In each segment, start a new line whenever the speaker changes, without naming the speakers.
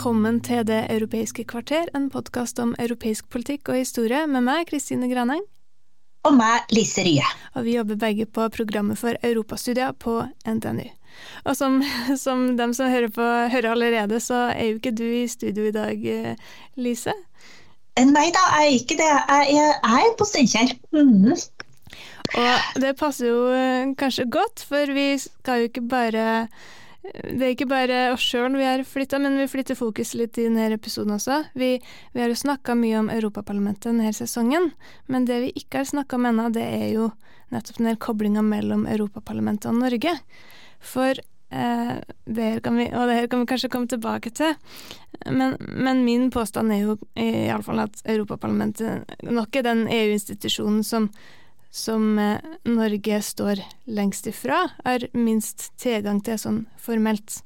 Velkommen til Det europeiske kvarter, en podkast om europeisk politikk og historie med meg, Kristine Graneng.
Og meg, Lise Rye.
Og vi jobber begge på programmet for europastudier på NTNU. Og som, som dem som hører på, hører allerede, så er jo ikke du i studio i dag, eh, Lise?
Nei da, jeg er ikke det. Jeg er, jeg er på Steinkjer. Mm.
Og det passer jo eh, kanskje godt, for vi skal jo ikke bare det er ikke bare oss sjøl vi har flytta, men vi flytter fokus litt i denne episoden også. Vi, vi har jo snakka mye om Europaparlamentet denne sesongen, men det vi ikke har snakka om ennå, det er jo nettopp den koblinga mellom Europaparlamentet og Norge. For eh, det kan vi, og det her kan vi kanskje komme tilbake til, men, men min påstand er jo iallfall at Europaparlamentet nok er den EU-institusjonen som som eh, Norge står lengst ifra, har minst tilgang til sånn formelt.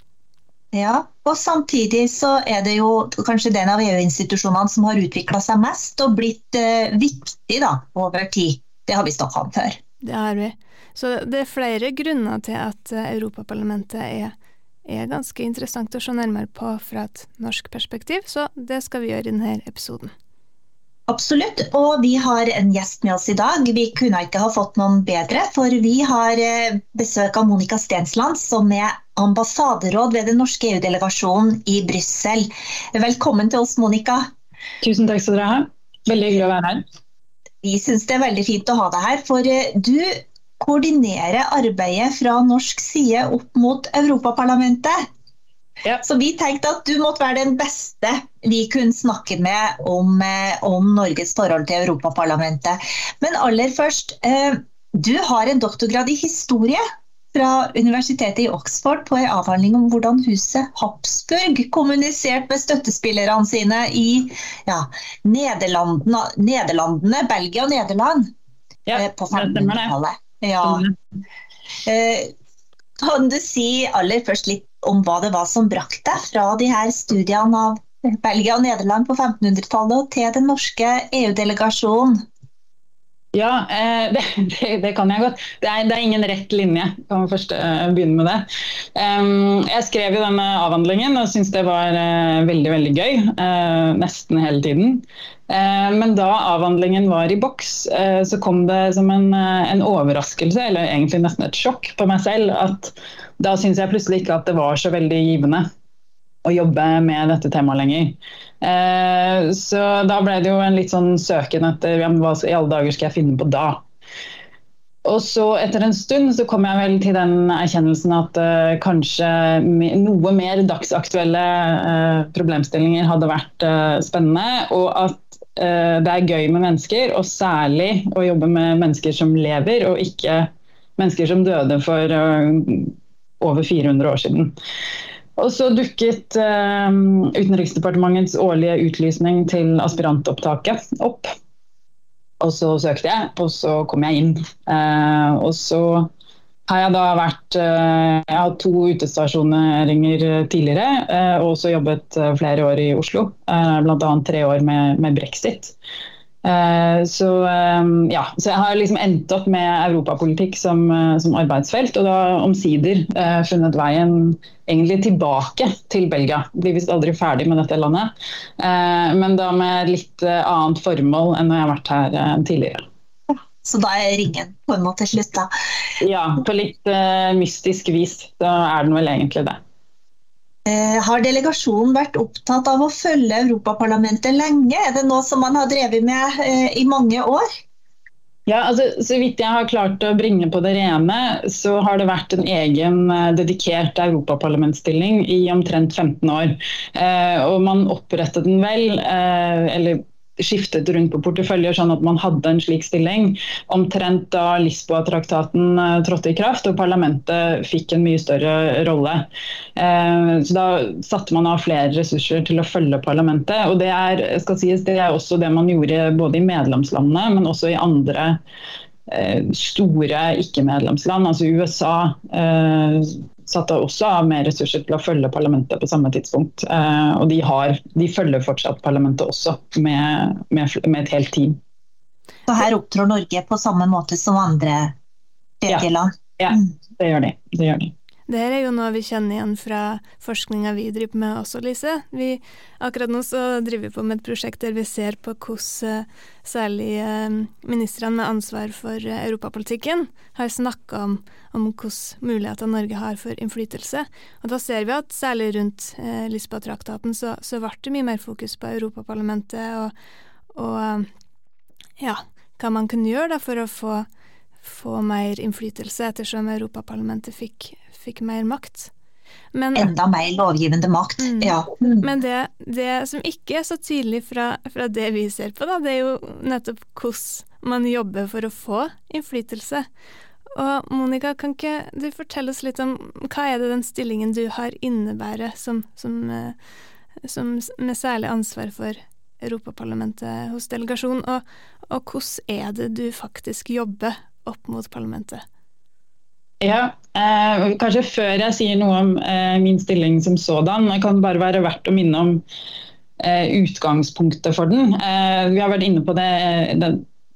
Ja, og samtidig så er det jo kanskje den av EU-institusjonene som har utvikla seg mest og blitt eh, viktig da, over tid. Det har vi snakka om før.
Det har vi. Så det er flere grunner til at eh, Europaparlamentet er, er ganske interessant å se nærmere på fra et norsk perspektiv, så det skal vi gjøre i denne episoden.
Absolutt, og vi har en gjest med oss i dag. Vi kunne ikke ha fått noen bedre, for vi har eh, besøk av Monica Stensland, som er ambassaderåd ved den norske EU-delegasjonen i Brussel. Velkommen til oss, Monica.
Tusen takk skal dere ha. Veldig hyggelig å være her.
Vi syns det er veldig fint å ha deg her, for eh, du koordinerer arbeidet fra norsk side opp mot Europaparlamentet. Ja. Så vi tenkte at du måtte være den beste vi kunne snakke med om, eh, om Norges forhold til Europaparlamentet. Men aller først, eh, du har en doktorgrad i historie fra universitetet i Oxford på en avhandling om hvordan huset Habsburg kommuniserte med støttespillerne sine i ja, Nederlandene, Nederlandene, Belgia og Nederland
ja,
eh, på 1500-tallet. Ja. Kan du si aller først litt om hva det var som brakte deg fra de her studiene av Belgia og Nederland på 1500-tallet til den norske EU-delegasjonen?
Ja, eh, det, det, det, kan jeg godt. Det er, det er, ingen rett linje. Kan vi først uh, begynne med det. Jeg skrev jo denne avhandlingen og syntes det var uh, veldig veldig gøy. Nesten hele tiden. Men da avhandlingen var i boks, så kom det som en, en, overraskelse, eller egentlig nesten et sjokk på meg selv, at da syntes jeg plutselig ikke at det var så veldig givende å jobbe med dette temaet lenger. Eh, så da ble det jo en litt sånn søken etter hva i alle dager skal jeg finne på da. Og så etter en stund så kom jeg vel til den erkjennelsen at uh, kanskje noe mer dagsaktuelle uh, problemstillinger hadde vært uh, spennende. Og at det er gøy med mennesker, og særlig å jobbe med mennesker som lever, og ikke mennesker som døde for over 400 år siden. Og så dukket Utenriksdepartementets årlige utlysning til aspirantopptaket opp. Og så søkte jeg, og så kom jeg inn. Eh, og så har jeg da vært eh, Jeg har to utestasjoneringer tidligere, og også jobbet flere år i Oslo. Eh, Bl.a. tre år med, med brexit. Eh, så, ehm, ja, så jeg har liksom endt opp med europapolitikk som, eh, som arbeidsfelt, og da omsider uh, funnet veien egentlig tilbake til Belgia. Blir visst aldri ferdig med dette landet, men da med litt annet formål enn når jeg har vært her tidligere.
Så da er ringen på en måte slutt, da?
Ja, på litt mystisk vis. Da er den vel egentlig det.
Eh, har delegasjonen vært opptatt av å følge Europaparlamentet lenge? Er det noe som man har drevet med eh, i mange år?
Ja, altså, Så vidt jeg har klart å bringe på det rene, så har det vært en egen eh, dedikert europaparlamentsstilling i omtrent 15 år. Eh, og man opprettet den vel, eh, eller skiftet rundt på porteføljer, sånn at man hadde en slik stilling omtrent da Lisboa-traktaten uh, trådte i kraft og parlamentet fikk en mye større rolle. Uh, så Da satte man av flere ressurser til å følge parlamentet. og Det er, skal sies, det er også det man gjorde både i medlemslandene, men også i andre uh, store ikke-medlemsland, altså USA satte også av mer ressurser til å følge parlamentet på samme tidspunkt. Eh, og de, har, de, følger fortsatt parlamentet også, med, med, med, et helt team.
Så her opptrår Norge på samme måte som andre tredjeland?
Ja, ja, mm. det gjør de. Det gjør de.
Det her er jo noe vi kjenner igjen fra forskninga vi driver med også, Lise. Vi, akkurat nå så driver vi på med et prosjekt der vi ser på hvordan uh, særlig uh, ministrene med ansvar for uh, europapolitikken har snakka om, om hvilke muligheter Norge har for innflytelse. Og da ser vi at særlig rundt eh, Lisboa-traktaten så, så ble det mye mer fokus på Europaparlamentet og, og ja, hva man kunne gjøre da for å få få mer innflytelse, ettersom Europaparlamentet fikk fikk mer makt.
Men, Enda mer lovgivende makt, mm, ja.
Mm. Men det, det, som ikke er så tydelig fra, fra, det vi ser på, da, det er jo nettopp hvordan man jobber for å få innflytelse. Og Monica, kan ikke du fortelle oss litt om hva er det den stillingen du har innebærer som, som, eh, som med særlig ansvar for Europaparlamentet hos delegasjonen, og, og hvordan er det du faktisk jobber opp mot parlamentet?
Ja, eh, Kanskje før jeg sier noe om eh, min stilling som sådan, det kan bare være verdt å minne om eh, utgangspunktet for den. Eh, vi har vært inne på det, det,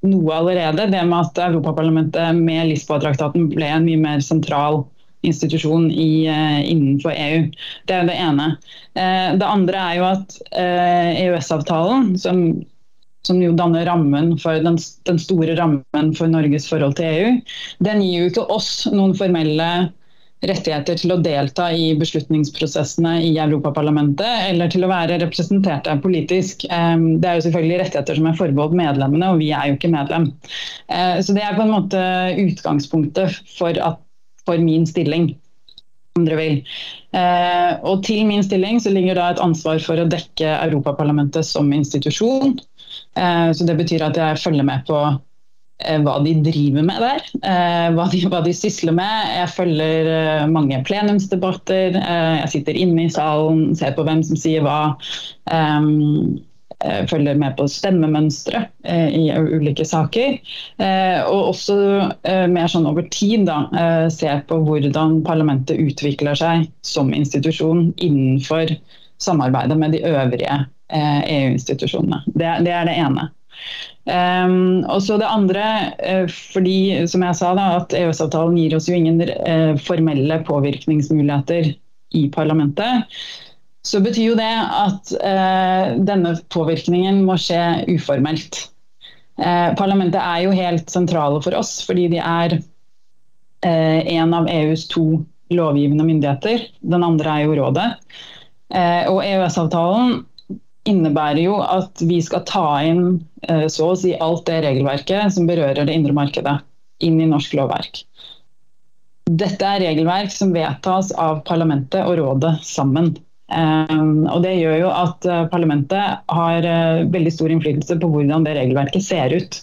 noe allerede, det med at Europaparlamentet med Lisboa-traktaten ble en mye mer sentral institusjon i, eh, innenfor EU. Det er det ene. Eh, det andre er jo at EØS-avtalen, som som jo danner rammen for den, den, store rammen for Norges forhold til EU, den gir jo ikke oss noen formelle rettigheter til å delta i beslutningsprosessene i Europaparlamentet eller til å være representert der politisk. Det er jo selvfølgelig rettigheter som er forbeholdt medlemmene, og vi er jo ikke medlem. Eh, så det er på en måte utgangspunktet for, at, for min stilling. Vil. Eh, og til min stilling så ligger da et ansvar for å dekke Europaparlamentet som institusjon. Eh, så det betyr at jeg følger med på eh, hva de driver med der. Eh, hva de, hva de sysler med. Jeg følger mange plenumsdebatter. Jeg sitter inne i salen, ser på hvem som sier hva. Følger med på stemmemønstre i ulike saker. Og også mer sånn over tid da, ser på hvordan parlamentet utvikler seg som institusjon innenfor samarbeidet med de øvrige EU-institusjonene. Eh, det, det, er det ene. Um, og så det andre, uh, fordi som jeg sa da, at EØS-avtalen gir oss jo ingen uh, formelle påvirkningsmuligheter i parlamentet. Så betyr jo det at uh, denne påvirkningen må skje uformelt. parlamentet er jo helt sentrale for oss, fordi de er en av EUs to lovgivende myndigheter. Den andre er jo rådet. og EØS-avtalen innebærer jo at vi skal ta inn eh, så å si alt det regelverket som berører det indre markedet, inn i norsk lovverk. Dette er regelverk som vedtas av parlamentet og rådet sammen. Um, og Det gjør jo at uh, parlamentet har veldig stor innflytelse på hvordan det regelverket ser ut.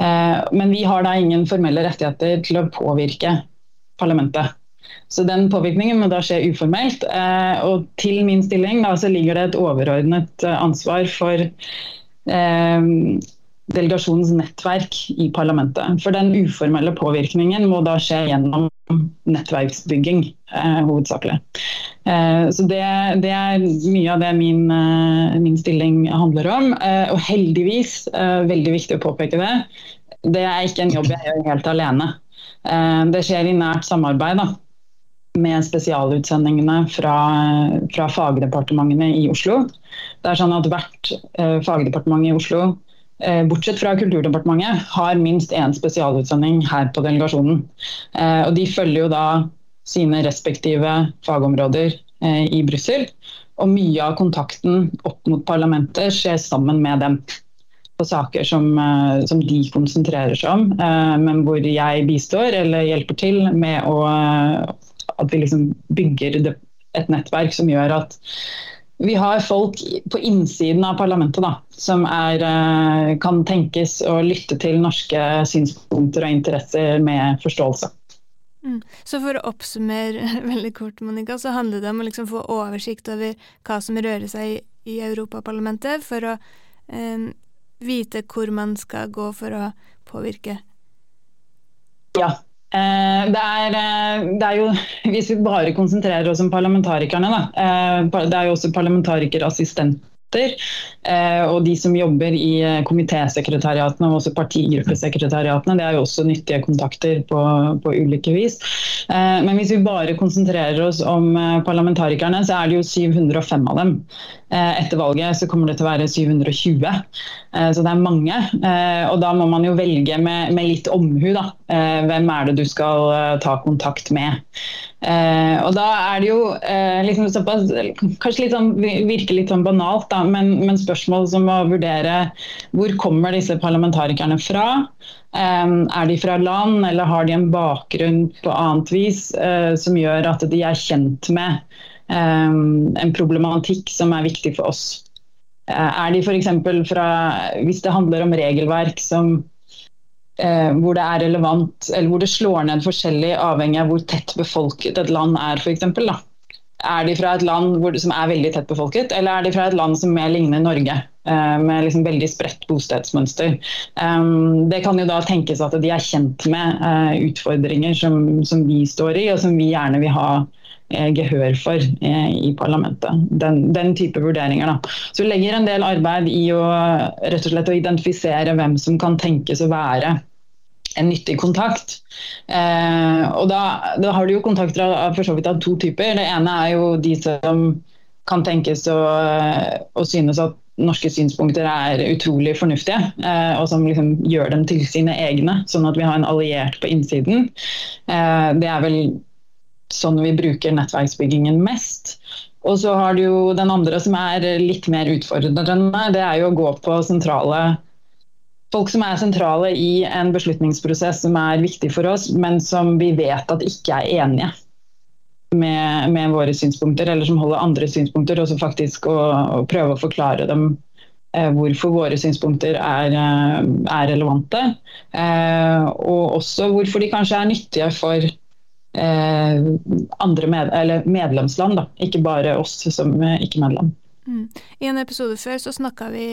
Men vi har da ingen formelle rettigheter til å påvirke parlamentet. Så den påvirkningen må da skje uformelt. Eh, og til min stilling da, så ligger det et overordnet eh, ansvar for eh, delegasjonens nettverk i parlamentet. For den uformelle påvirkningen må da skje gjennom nettverksbygging, eh, hovedsakelig. Eh, så det, det, er mye av det min, min stilling handler om. og heldigvis, veldig viktig å påpeke det, det er ikke en jobb jeg gjør helt alene. det skjer i nært samarbeid. da med spesialutsendingene fra, fra, fagdepartementene i Oslo. Det er sånn at Hvert eh, fagdepartement i Oslo, eh, bortsett fra Kulturdepartementet, har minst én spesialutsending her på delegasjonen. Eh, og De følger jo da sine respektive fagområder eh, i Brussel. Og mye av kontakten opp mot parlamentet skjer sammen med dem på saker som, eh, som, de konsentrerer seg om, eh, men hvor jeg bistår eller hjelper til med å at vi liksom bygger et nettverk som gjør at vi har folk på innsiden av parlamentet da, som er, eh, kan tenkes å lytte til norske synspunkter og interesser med forståelse.
Mm. Så for å oppsummere veldig kort, Monica, så handler det om å liksom få oversikt over hva som rører seg i, i Europaparlamentet, for å eh, vite hvor man skal gå for å påvirke.
Ja, det er, eh, det er, jo, Hvis vi bare konsentrerer oss om parlamentarikerne, da. Eh, det er jo også parlamentarikerassistenter. Og de som jobber i komitésekretariatene og også partigruppesekretariatene. Det er jo også nyttige kontakter på, på ulike vis. Men hvis vi bare konsentrerer oss om parlamentarikerne, så er det jo 705 av dem. Etter valget så kommer det til å være 720, så det er mange. Og da må man jo velge med, med litt omhu, da. Hvem er det du skal ta kontakt med? Og da er det jo liksom såpass Kanskje litt sånn, virker litt sånn banalt, da, men, men spørsmål som å vurdere hvor kommer disse parlamentarikerne fra? Er de fra land, eller har de en bakgrunn på annet vis som gjør at de er kjent med Ehm, en problematikk som er viktig for oss. Er de f.eks. fra Hvis det handler om regelverk som, eh, hvor det er relevant, eller hvor det slår ned forskjellig avhengig av hvor tett befolket et land er, for eksempel, da. Er de fra et land hvor, som er veldig tett befolket, eller er de fra et land som mer ligner Norge? Eh, med liksom veldig spredt bostedsmønster. Um, det kan jo da tenkes at de er kjent med uh, utfordringer som, som, vi står i, og som vi gjerne vil ha Eh, gehør for eh, i parlamentet. Den, den, type vurderinger. Da. Så vi legger en del arbeid i å, rett og slett, å identifisere hvem som kan tenkes å være en nyttig kontakt. Eh, og da, da, har du jo kontakter av, for så vidt av to typer. Det ene er jo de som kan tenkes å, å synes at norske synspunkter er utrolig fornuftige, eh, og som liksom gjør dem til sine egne, sånn at vi har en alliert på innsiden. Eh, det er vel sånn vi bruker nettverksbyggingen mest. Og så har du jo den andre som er litt mer utfordrende. Det er jo å gå på sentrale folk som er sentrale i en beslutningsprosess som er viktig for oss, men som vi vet at ikke er enige med, med våre synspunkter, eller som holder andre synspunkter, og så faktisk å, å prøve å forklare dem eh, hvorfor våre synspunkter er, eh, er relevante. Eh, og også hvorfor de kanskje er nyttige for eh, andre med, medlemsland, da. ikke bare oss som ikke-medlem.
Mm. I en episode før så snakka vi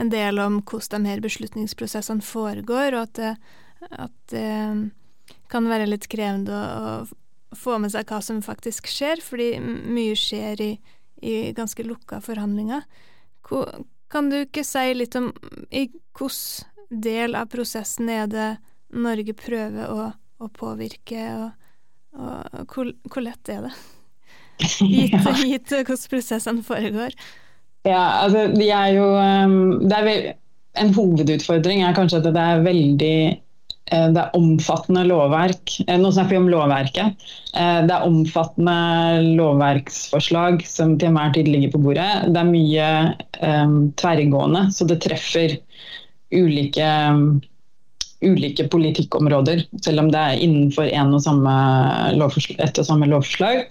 en del om hvordan de her beslutningsprosessene foregår, og at det, at det kan være litt krevende å, å, få med seg hva som faktisk skjer, fordi mye skjer i, i ganske lukka forhandlinger. Kan du ikke si litt om i hvilken del av prosessen er det Norge prøver å, å påvirke, og og hvor, hvor lett er det? Gitt, gitt hvordan prosessene foregår.
Ja, altså de er jo um, det er vel, En hovedutfordring er kanskje at det er veldig eh, det er omfattende lovverk. Eh, nå snakker vi om lovverket. Eh, det er omfattende lovverksforslag som til enhver tid ligger på bordet. Det er mye um, tverrgående, så det treffer ulike um, ulike politikkområder, selv om det er innenfor en og samme et og samme lovforslag.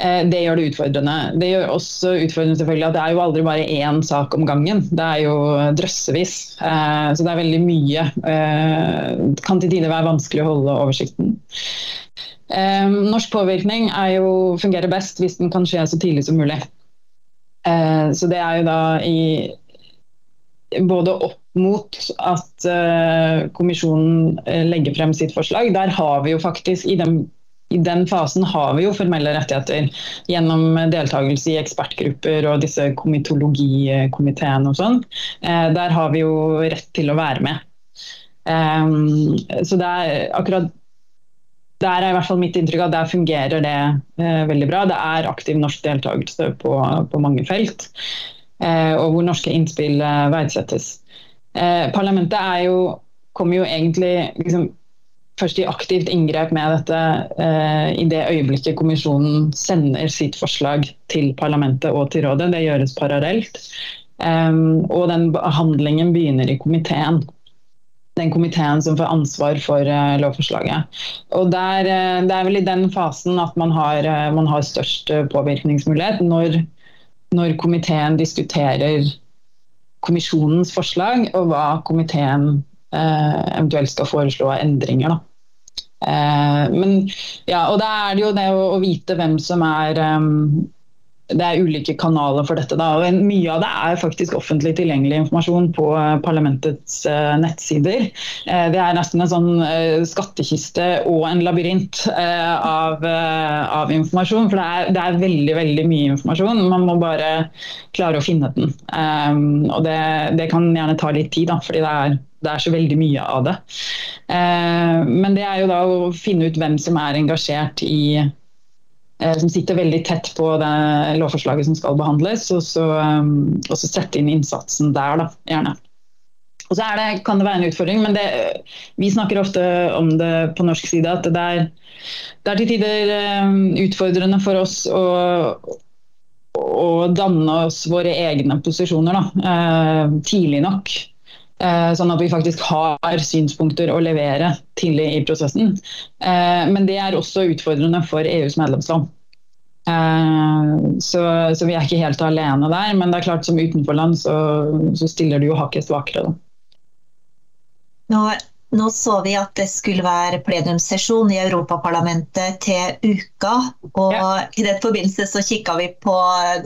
Eh, det gjør det utfordrende. Det gjør også utfordrende selvfølgelig at det er jo aldri bare én sak om gangen. Det er jo drøssevis. Eh, så det er veldig mye. Det eh, kan til tider være vanskelig å holde oversikten. Norsk påvirkning jo, fungerer best hvis den kan skje så tidlig som mulig. Så det er jo da i både opp mot at uh, kommisjonen uh, legger frem sitt forslag. Der har vi jo faktisk i den, i den fasen har vi jo formelle rettigheter gjennom deltakelse i ekspertgrupper og disse komitologikomiteene og sånn. Uh, der har vi jo rett til å være med. Um, så det er akkurat der er i hvert fall mitt inntrykk at der fungerer det eh, veldig bra. Det er aktiv norsk deltakelse på, på mange felt. Eh, og hvor norske innspill eh, verdsettes. Eh, parlamentet er jo, kommer jo egentlig liksom, først i aktivt inngrep med dette eh, i det øyeblikket kommisjonen sender sitt forslag til parlamentet og til rådet. Det gjøres parallelt. Um, og den behandlingen begynner i komiteen. Den komiteen som får ansvar for uh, lovforslaget. Og der, uh, Det er vel i den fasen at man har, uh, man har størst påvirkningsmulighet. Når når komiteen diskuterer kommisjonens forslag, og hva komiteen eh, eventuelt skal foreslå av endringer. Eh, men ja, og da er det jo det å, å vite hvem som er um, det er ulike kanaler for dette. Da. og Mye av det er faktisk offentlig tilgjengelig informasjon på eh, parlamentets uh, nettsider. Uh, det er nesten en sånn skattkiste og en labyrint av, av, informasjon. For det er, det er, veldig veldig mye informasjon. Man må bare klare å finne den. Um, og det, det, kan gjerne ta litt tid, da, fordi det er, det er så veldig mye av det. men det er jo da å finne ut hvem som er engasjert i Eh, som sitter veldig tett på det lovforslaget som skal behandles, og så, um, og så sette inn innsatsen der, da, gjerne. Og så det, kan det være en utfordring, men det, vi snakker ofte om det på norsk side, at det er, det er til tider um, utfordrende for oss å, å danne oss våre egne posisjoner da, uh, tidlig nok. Eh, sånn at vi faktisk har synspunkter å levere tidlig i prosessen. Eh, men det er også utfordrende for EUs medlemsland. Eh, så, så, vi er ikke helt alene der, men det er klart som utenforland så, så stiller du jo hakket svakere. Da.
Nå nå så vi at det skulle være plenumssesjon i Europaparlamentet til uka. og ja. I den forbindelse så kikka vi på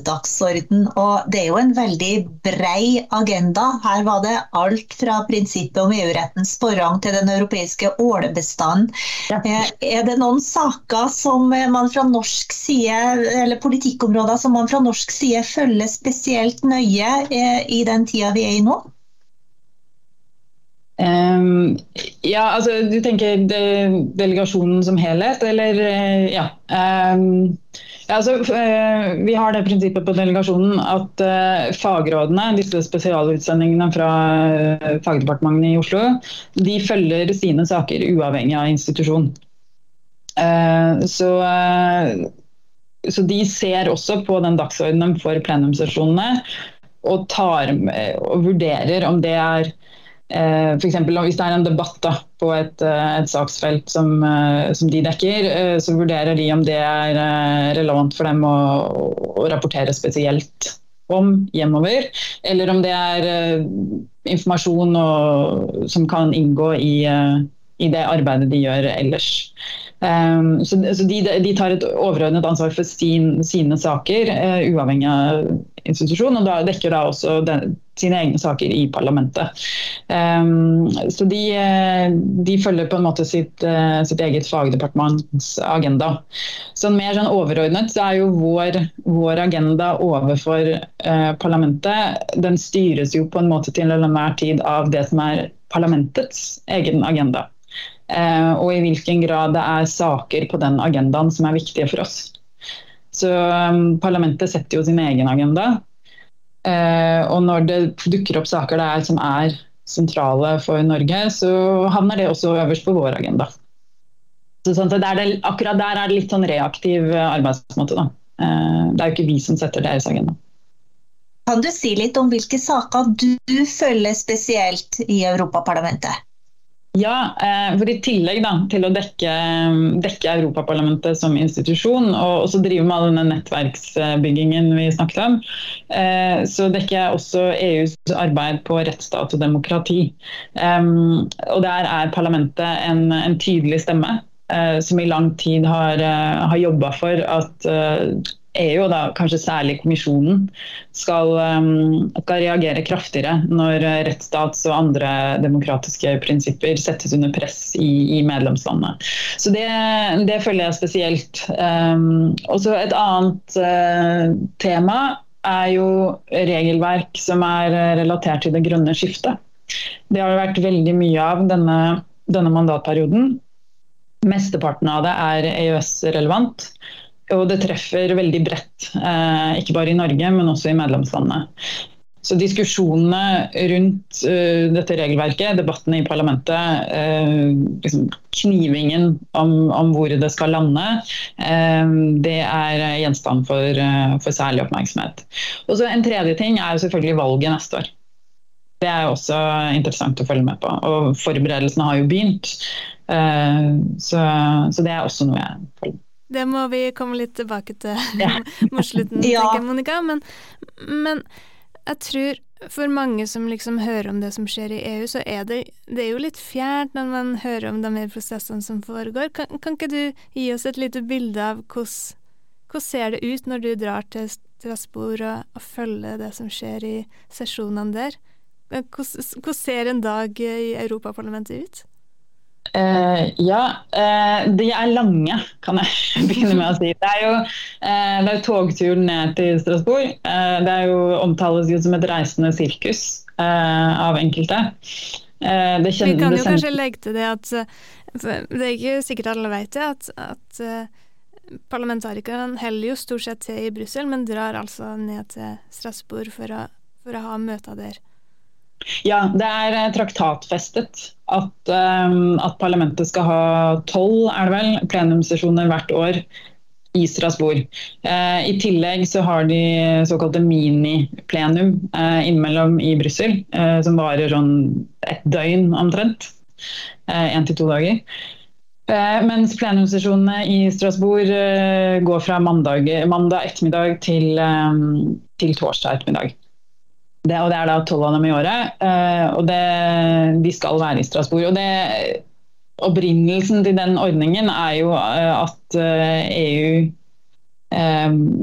dagsorden, og det er jo en veldig brei agenda. Her var det alt fra prinsippet om EU-rettens forrang til den europeiske ålebestanden. Ja. Eh, er det noen saker som man fra norsk side, eller politikkområder som man fra norsk side følger spesielt nøye eh, i den tida vi er i nå?
Um, ja, altså du tenker de, delegasjonen som helhet, eller uh, ja. Um, ja altså, uh, vi har det prinsippet på delegasjonen at uh, fagrådene, disse spesialutsendingene fra fagdepartementene i Oslo, de følger sine saker uavhengig av institusjon. så, så de ser også på den dagsordenen for plenumssesjonene og, tar, og vurderer om det er Eh, F.eks. hvis det er en debatt da, på et, eh, et saksfelt som, eh, som, de dekker, så vurderer de om det er relevant for dem å, å rapportere spesielt om hjemover, eller om det er informasjon og, som kan inngå i, i, det arbeidet de gjør ellers. Um, så, så de, de, tar et overordnet ansvar for sin, sine saker, uh, uavhengig av institusjon, og da dekker da også den, sine egne saker i parlamentet. Um, så de, eh, de, følger på en måte sitt, uh, sitt eget fagdepartements agenda. Så mer sånn overordnet så er jo vår, vår agenda overfor uh, parlamentet Den styres jo på en måte til enhver tid av det som er parlamentets egen agenda. Uh, og i hvilken grad det er saker på den agendaen som er viktige for oss. Så um, Parlamentet setter jo sin egen agenda. Uh, og når det dukker opp saker der som er sentrale for Norge, så havner det også øverst på vår agenda. Så sånn det det, akkurat der er det litt sånn reaktiv eh, arbeidsmåte. Da. Det er jo ikke vi som setter deres agenda.
Kan du si litt om hvilke saker du følger spesielt i Europaparlamentet?
Ja, eh, for I tillegg da, til å dekke, dekke, Europaparlamentet som institusjon, og også drive med denne nettverksbyggingen vi snakket om, eh, så dekker jeg også EUs arbeid på rettsstat og demokrati. Og Der er parlamentet en, en tydelig stemme, eh, som i lang tid har, har jobba for at EU, og da kanskje særlig kommisjonen, skal, um, skal, reagere kraftigere når rettsstats- og andre demokratiske prinsipper settes under press i, i medlemslandene. Så det, det, føler jeg spesielt. Um, også et annet uh, tema er jo regelverk som er relatert til det grønne skiftet. Det har vært veldig mye av denne, denne mandatperioden. Mesteparten av det er EØS-relevant. Og det treffer veldig bredt, eh, ikke bare i Norge, men også i medlemslandene. Så diskusjonene rundt uh, dette regelverket, debattene i parlamentet, uh, liksom knivingen om, om, hvor det skal lande, uh, det er gjenstand for, for, særlig oppmerksomhet. Og så En tredje ting er jo selvfølgelig valget neste år. Det er jo også interessant å følge med på. Og forberedelsene har jo begynt. Så, så, det er også noe jeg følger med
Det må vi komme litt tilbake til ja. mot slutten, ja. tenker jeg, Monica. Men, men, jeg tror for mange som liksom hører om det som skjer i EU, så er det, det er jo litt fjernt når man hører om de her prosessene som foregår. Kan, kan ikke du gi oss et lite bilde av hvordan, hvordan ser det ut når du drar til Strasbourg og, og følger det som skjer i sesjonene der? Hvordan ser en dag i Europaparlamentet ut?
Uh, ja, uh, de er lange, kan jeg begynne med å si. Det er jo, uh, det er togturen ned til Strasbourg. det er jo, omtales jo som et reisende sirkus av enkelte.
Vi kan jo kanskje legge til det at Det er ikke sikkert alle vet det, at, at parlamentarikerne heller jo stort sett til i Brussel, men drar altså ned til Strasbourg for å, for å ha møter der.
Ja, det er eh, traktatfestet at, um, at parlamentet skal ha tolv er plenumssesjoner hvert år i Strasbourg. Uh, I tillegg så har de såkalte miniplenum uh, innimellom i Brussel, uh, som varer sånn et døgn omtrent. Én til to dager. Mens plenumssesjonene i Strasbourg går fra mandag, mandag ettermiddag til, til torsdag ettermiddag. Det, og det er da tolv av dem i året. Uh, og det, de skal være i Strasbourg. Og det, opprinnelsen til den ordningen er jo uh, at EU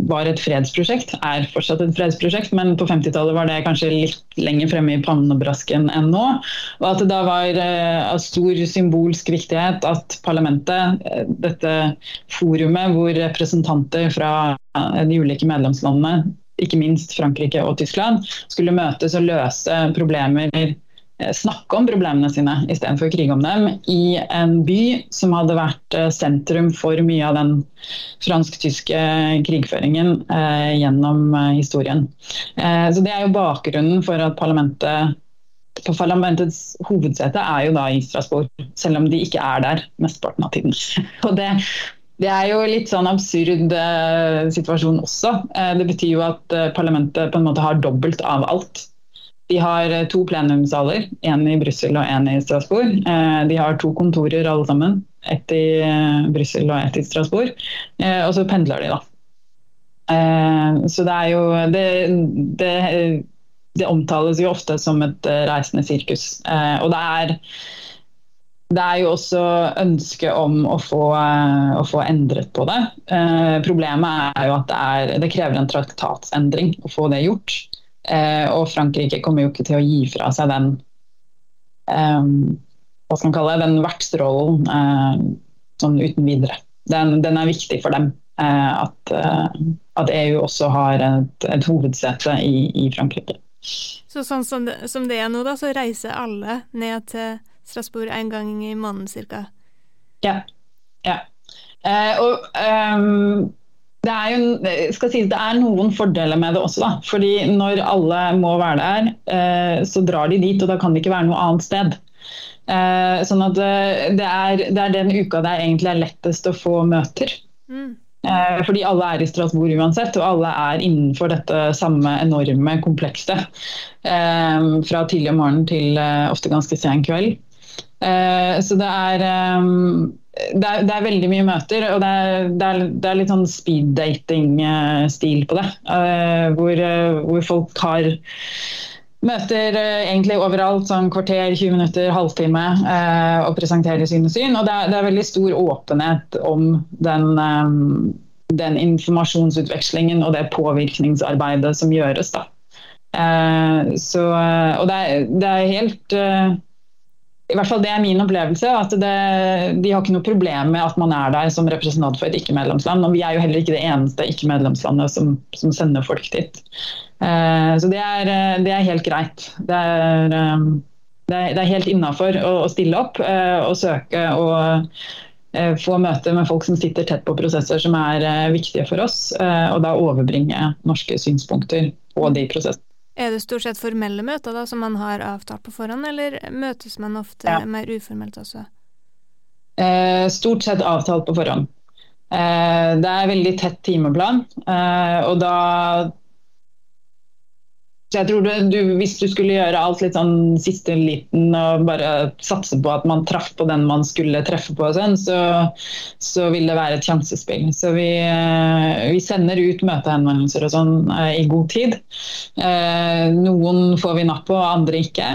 var et fredsprosjekt, er fortsatt et fredsprosjekt, men på 50-tallet var det kanskje litt lenger fremme i pannebrasken enn nå. Og at det da var av stor symbolsk viktighet at parlamentet, dette forumet hvor representanter fra de ulike medlemslandene ikke minst Frankrike og Tyskland, skulle møtes og løse problemer eh, snakke om problemene sine istedenfor å krige om dem, i en by som hadde vært eh, sentrum for mye av den fransk-tyske krigføringen eh, gjennom eh, historien. Eh, så Det er jo bakgrunnen for at parlamentet på Parlamentets hovedsete er jo da i Strasbourg, selv om de ikke er der mesteparten av tiden. Og det, det er jo litt sånn absurd eh, situasjon også. Eh, det betyr jo at eh, parlamentet på en måte har dobbelt av alt. De har eh, to plenumssaler, én i Brussel og én i Strasbourg. Eh, de har to kontorer alle sammen. Ett i eh, Brussel og ett i Strasbourg. og så pendler de, da. så det er jo det, det, det, omtales jo ofte som et reisende sirkus. og det er det er jo også ønske om å få, eh, å få endret på det. Eh, problemet er jo at det, er, det, krever en traktatsendring å få det gjort. Eh, og Frankrike kommer jo ikke til å gi fra seg den hva skal man kalle det, den vertsrollen sånn uten videre. Den, den, er viktig for dem. At, at, EU også har et, et hovedsete i, i, Frankrike.
Så sånn som det, som det er nå, da, så reiser alle ned til Strasbourg en gang i måneden ca.
Ja. ja. Eh, og um, det er jo skal si, det er noen fordeler med det også. da, fordi Når alle må være der, eh, så drar de dit, og da kan det ikke være noe annet sted. Eh, sånn at eh, det er, det er, den uka det egentlig er lettest å få møter. Mm. Eh, fordi alle er i Strasbourg uansett, og alle er innenfor dette samme enorme komplekset. Eh, fra tidlig om morgenen til ofte ganske sen kveld. Eh, så det er, um, det er, det er veldig mye møter, og det er, det er, det er litt sånn speed dating-stil på det. Uh, hvor, hvor, folk har møter egentlig overalt, sånn kvarter, 20 minutter, halvtime, og presenterer sine syn. Og det er, veldig stor åpenhet om den, um, den informasjonsutvekslingen og det påvirkningsarbeidet som gjøres. da. Så, og det er, det er helt i hvert fall Det er min opplevelse. at det, De har ikke noe problem med at man er der som representant for et ikke-medlemsland. og Vi er jo heller ikke det eneste ikke-medlemslandet som, som, sender folk dit. Uh, så det er, eh, det er, helt greit. Det er, um, det er, det er helt innafor å, å, stille opp uh, og søke og uh, få møte med folk som sitter tett på prosesser som er viktige for oss, og da overbringe norske synspunkter på de prosessene.
Er det stort sett formelle møter da, som man har avtalt på forhånd, eller møtes man ofte ja. mer uformelt også?
Eh, stort sett avtalt på forhånd. Eh, det er veldig tett timeplan, eh, og da så jeg tror du, du, Hvis du skulle gjøre alt litt sånn siste liten og bare satse på at man traff på den man skulle treffe på, sånn, så, så vil det være et sjansespill. Så vi, eh, vi sender ut møtehenvendelser og sånn eh, i god tid. Eh, noen får vi napp på, andre ikke.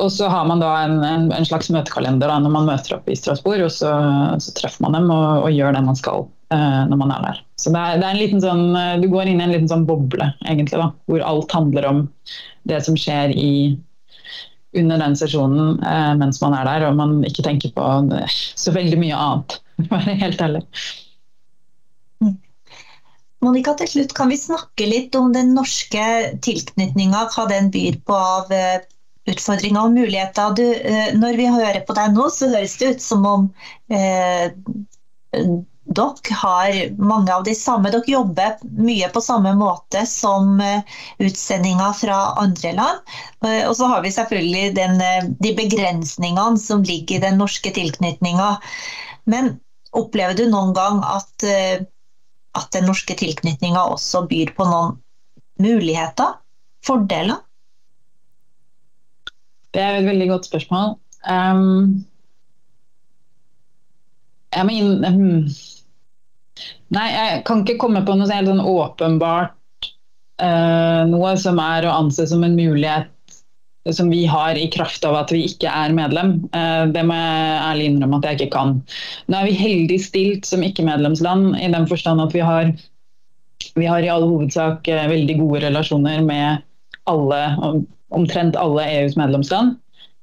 Og så har man da en, en, en slags møtekalender da, når man møter opp i Strasbourg, og så, så treffer man dem og, og gjør det man skal når man er der. Så det er, det er, en liten sånn, Du går inn i en liten sånn boble, egentlig, da, hvor alt handler om det som skjer i, under den sesjonen eh, mens man er der, og man ikke tenker på så veldig mye annet, for å være helt ærlig.
Mm. Monica, til slutt kan vi snakke litt om den norske tilknytninga, hva den byr på av utfordringer og muligheter. Du, når vi hører på deg nå, så høres det ut som om eh, dere har mange av de samme, dere jobber mye på samme måte som eh, utsendinger fra andre land. Eh, og så har vi selvfølgelig den, eh, de begrensningene som ligger i den norske tilknytninga. Men opplever du noen gang at, at den norske tilknytninga også byr på noen muligheter? Fordeler?
Det er et veldig godt spørsmål. Um, jeg mener um, Nei, jeg kan ikke komme på noe helt sånn åpenbart uh, noe som er å anse som en mulighet som vi har i kraft av at vi ikke er medlem. Uh, det må jeg ærlig innrømme at jeg ikke kan. Nå er vi heldig stilt som ikke-medlemsland i den forstand at vi har, vi har i all hovedsak uh, veldig gode relasjoner med alle, omtrent alle EUs medlemsland.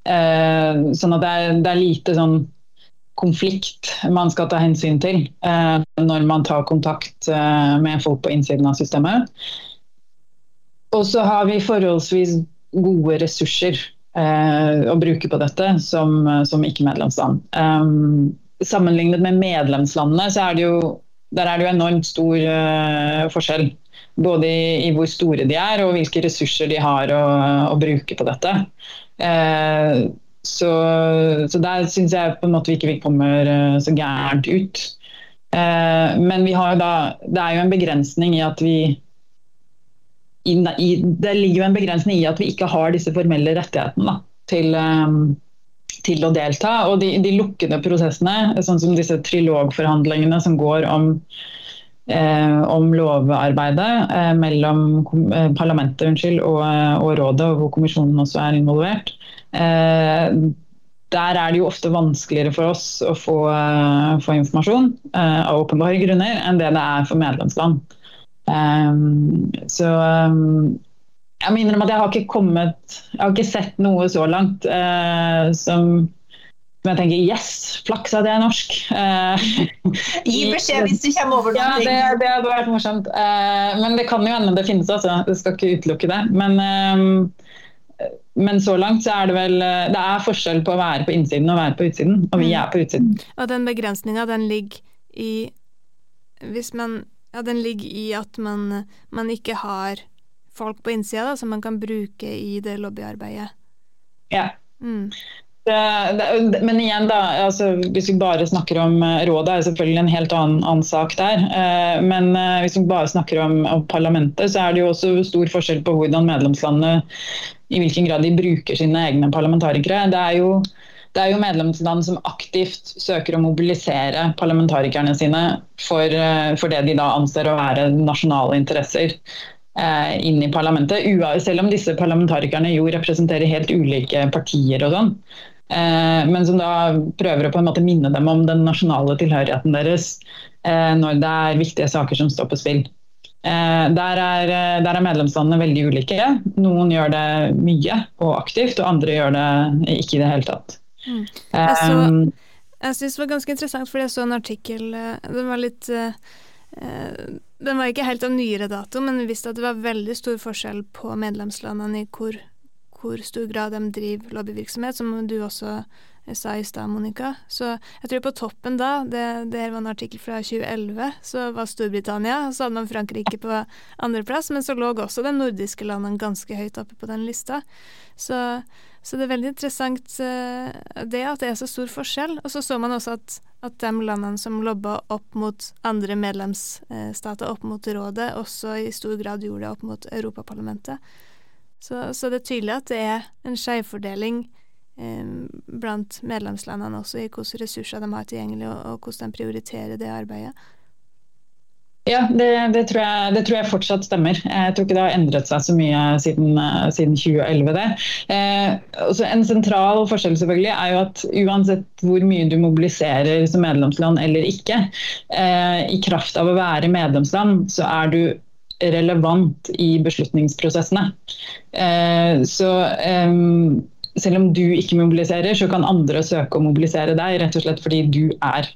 sånn at det er, det er lite sånn konflikt man skal ta hensyn til eh, når man tar kontakt eh, med folk på innsiden av systemet. Og så har vi forholdsvis gode ressurser eh, å bruke på dette som, som ikke-medlemsland. Um, sammenlignet med medlemslandene så er det jo, der er det jo enormt stor uh, forskjell. Både i, i, hvor store de er og hvilke ressurser de har å, å bruke på dette. Uh, så, så der syns jeg på en måte vi ikke kommer eh, så gærent ut. Eh, men vi har jo da Det er jo en begrensning i at vi i, Det ligger jo en begrensning i at vi ikke har disse formelle rettighetene da, til, um, til å delta. Og de, de, lukkede prosessene, sånn som disse trilogforhandlingene som går om Eh, om lovarbeidet eh, mellom eh, parlamentet unnskyld, og, og, rådet, hvor kommisjonen også er involvert. Eh, der er det jo ofte vanskeligere for oss å få, uh, få informasjon uh, av åpenbare grunner enn det det er for medlemsland. Så jeg må innrømme at jeg har ikke kommet Jeg har ikke sett noe så langt som, som jeg tenker yes, flaks at jeg er norsk.
Gi beskjed hvis du kommer over
noe. Ja, det, det, hadde vært morsomt. men det kan jo hende det finnes, altså. Jeg skal ikke utelukke det. Men men så langt så er det vel eh, Det er forskjell på å være på innsiden og være på utsiden, og vi mm. er på utsiden.
Og den begrensninga, den ligger i Hvis man Ja, den ligger i at man, man ikke har folk på innsida som man kan bruke i det lobbyarbeidet.
Ja. Mm. Men igjen, da, altså, hvis vi bare snakker om uh, rådet, er det selvfølgelig en helt annen, annen sak der. Uh, men uh, hvis vi bare snakker om, om, parlamentet, så er det jo også stor forskjell på hvordan medlemslandene i hvilken grad de bruker sine egne parlamentarikere. Det er jo, det er jo medlemsland som aktivt søker å mobilisere parlamentarikerne sine for, for det de da anser å være nasjonale interesser inn i parlamentet. Selv om disse parlamentarikerne jo representerer helt ulike partier og sånn. Eh, men som da prøver å på en måte minne dem om den nasjonale tilhørigheten deres eh, når det er viktige saker som står på spill. Eh, der er, der er medlemslandene veldig ulike. Noen gjør det mye og aktivt, og andre gjør det ikke i det hele tatt. Mm.
Jeg, så, jeg synes det var ganske interessant, fordi jeg så en artikkel Den var litt den var ikke helt av nyere dato, men vi visste at det var veldig stor forskjell på medlemslandene i hvor hvor stor grad de driver lobbyvirksomhet, som du også sa i stad, Monica. Så jeg tror på toppen da, det, det var en artikkel fra 2011, så var Storbritannia, så hadde man Frankrike på andreplass, men så lå også de nordiske landene ganske høyt oppe på den lista. Så, så det er veldig interessant uh, det at det er så stor forskjell. Og så så man også at, at de landene som lobba opp mot andre medlemsstater, opp mot rådet, også i stor grad gjorde det opp mot Europaparlamentet. Så, så, det er tydelig at det er en skjevfordeling eh, blant medlemslandene også i hvilke ressurser de har tilgjengelig, og, og hvordan de prioriterer det arbeidet.
Ja, det, det, tror jeg, det, tror jeg, fortsatt stemmer. Jeg tror ikke det har endret seg så mye siden, eh, siden 2011. det. Eh, en sentral forskjell selvfølgelig er jo at uansett hvor mye du mobiliserer som medlemsland eller ikke, eh, i kraft av å være medlemsland, så er du relevant i beslutningsprosessene. Eh, så eh, selv om du ikke mobiliserer, så kan andre søke å mobilisere deg, rett og slett fordi du er,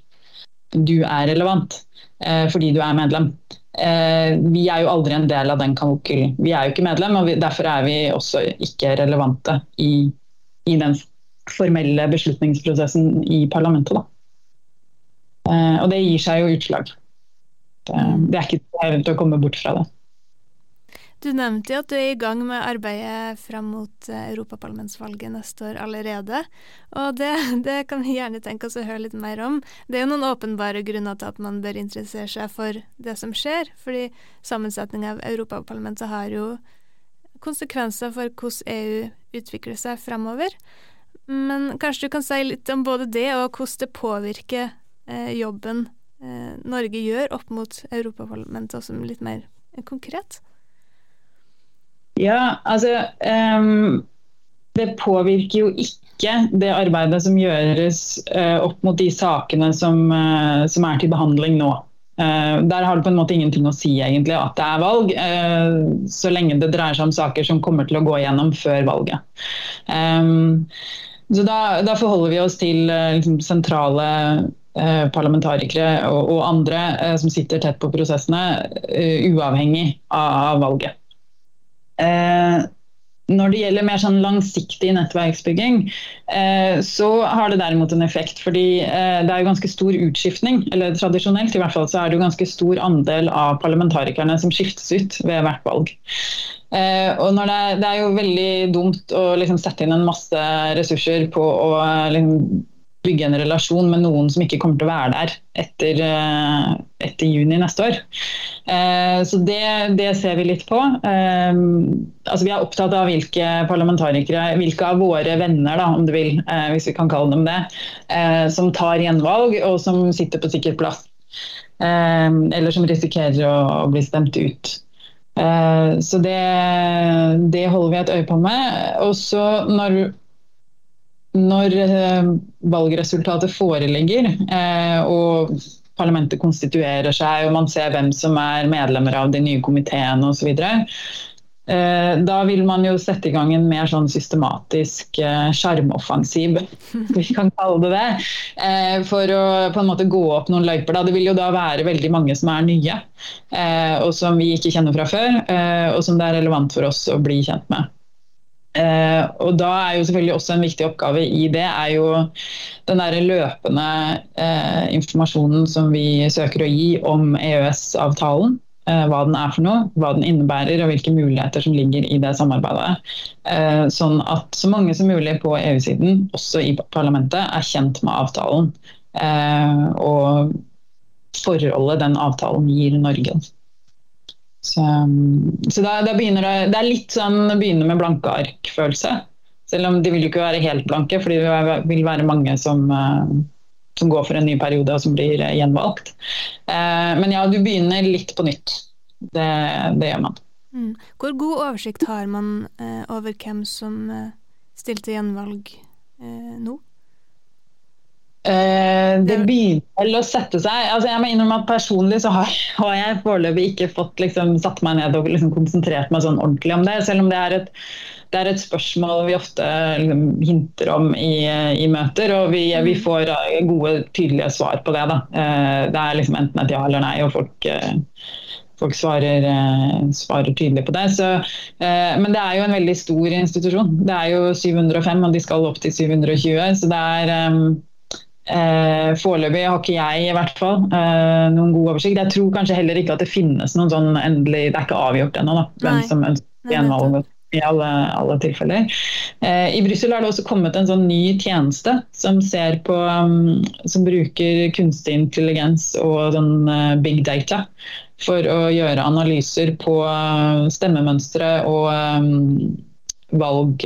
du er relevant. Eh, fordi du er medlem. Vi er jo aldri en del av den kalkylen. Vi er jo ikke medlem, og derfor er vi også ikke relevante i, i den formelle beslutningsprosessen i parlamentet. Da. Og det gir seg jo utslag. Det, det er ikke til å komme bort fra det.
Du nevnte jo at du er i gang med arbeidet fram mot eh, europaparlamentsvalget neste år allerede. Og det, det, kan vi gjerne tenke oss å høre litt mer om. Det er jo noen åpenbare grunner til at man bør interessere seg for det som skjer. Fordi sammensetningen av Europaparlamentet har jo konsekvenser for hvordan EU utvikler seg fremover. Men kanskje du kan si litt om både det og hvordan det påvirker eh, jobben eh, Norge gjør opp mot Europaparlamentet, også litt mer konkret?
Ja, altså um, Det påvirker jo ikke det arbeidet som gjøres uh, opp mot de sakene som, uh, som, er til behandling nå. Uh, der har det på en måte ingenting å si egentlig at det er valg, så lenge det dreier seg om saker som kommer til å gå gjennom før valget. Um, så da, da, forholder vi oss til liksom, sentrale parlamentarikere og, og andre som sitter tett på prosessene, uavhengig av, av valget. Eh, når det gjelder mer sånn langsiktig nettverksbygging, eh, så har det derimot en effekt. fordi eh, det er jo ganske stor utskiftning. Eller tradisjonelt i hvert fall så er det jo ganske stor andel av parlamentarikerne som skiftes ut ved hvert valg. Eh, og det er, det, er, jo veldig dumt å liksom, sette inn en masse ressurser på å liksom, bygge en relasjon med noen som ikke kommer til å være der etter, eh, etter juni neste år. Eh, så det, det, ser vi litt på. Eh, altså vi er opptatt av hvilke parlamentarikere, hvilke av våre venner, da, om du vil, hvis vi kan kalle dem det, som tar gjenvalg og som sitter på sikker plass. Eller som risikerer å bli stemt ut. Så det, det holder vi et øye på med. Og så når når eh, valgresultatet foreligger eh, og parlamentet konstituerer seg og man ser hvem som er medlemmer av de nye komiteene osv. Eh, da vil man jo sette i gang en mer sånn systematisk sjarmoffensiv, vi kan kalle det det. For å på en måte gå opp noen løyper. Det vil jo da være veldig mange som er nye, og som vi ikke kjenner fra før. Og som det er relevant for oss å bli kjent med. Eh, og da er jo selvfølgelig også en viktig oppgave i det er jo den der løpende eh, informasjonen som vi søker å gi om EØS-avtalen. Eh, hva den er for noe, hva den innebærer og hvilke muligheter som ligger i det samarbeidet. Sånn at så mange som mulig på EU-siden, også i parlamentet, er kjent med avtalen. Og forholdet den avtalen gir Norge. Så, så da, da, begynner det Det er litt sånn begynne med blanke ark-følelse. Selv om de vil jo ikke være helt blanke, fordi det vil være mange som, uh, som går for en ny periode og som blir uh, gjenvalgt. Uh, men ja, du begynner litt på nytt. Det, det gjør man.
Mm. Hvor god oversikt har man over hvem som stilte gjenvalg nå?
Uh, det begynner vel å sette seg. Altså, jeg må innrømme at Personlig så har, har jeg foreløpig ikke fått liksom, satt meg ned og liksom, konsentrert meg sånn ordentlig om det. Selv om det er et, det er et spørsmål vi ofte liksom, hinter om i, i, møter. Og vi, vi, mm. får gode, tydelige svar på det. Da. Uh, det er liksom enten et ja eller nei, og folk, uh, folk svarer, svarer, tydelig på det. Så, men det er jo en veldig stor institusjon. Det er jo 705, og de skal opp til 720. så det er Eh, Foreløpig har ikke jeg i hvert fall eh, noen god oversikt. Jeg tror kanskje heller ikke at det finnes noen sånn endelig Det er ikke avgjort ennå hvem som ønsker gjenvalg i alle, alle tilfeller. Eh, I Brussel har det også kommet en sånn ny tjeneste som ser på um, som bruker kunstig intelligens og sånn, uh, big data for å gjøre analyser på uh, stemmemønstre og um, valg,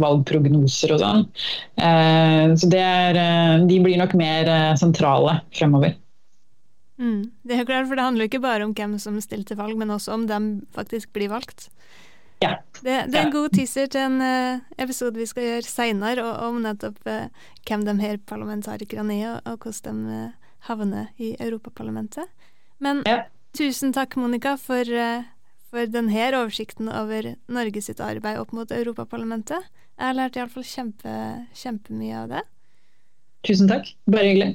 valgprognoser og sånn. Så er, de blir nok mer sentrale fremover.
Mm, det er klart, for det handler ikke bare om hvem som stiller til valg, men også om dem faktisk blir valgt.
Ja.
Det, det, er en god teaser til en episode vi skal gjøre seinere, om nettopp hvem de her parlamentarikerne er, og, hvordan de havner i Europaparlamentet. Men ja. tusen takk, Monica, for, for denne oversikten over Norge sitt arbeid opp mot Europaparlamentet. Jeg har lært iallfall kjempe, kjempemye av det.
Tusen takk. Bare hyggelig.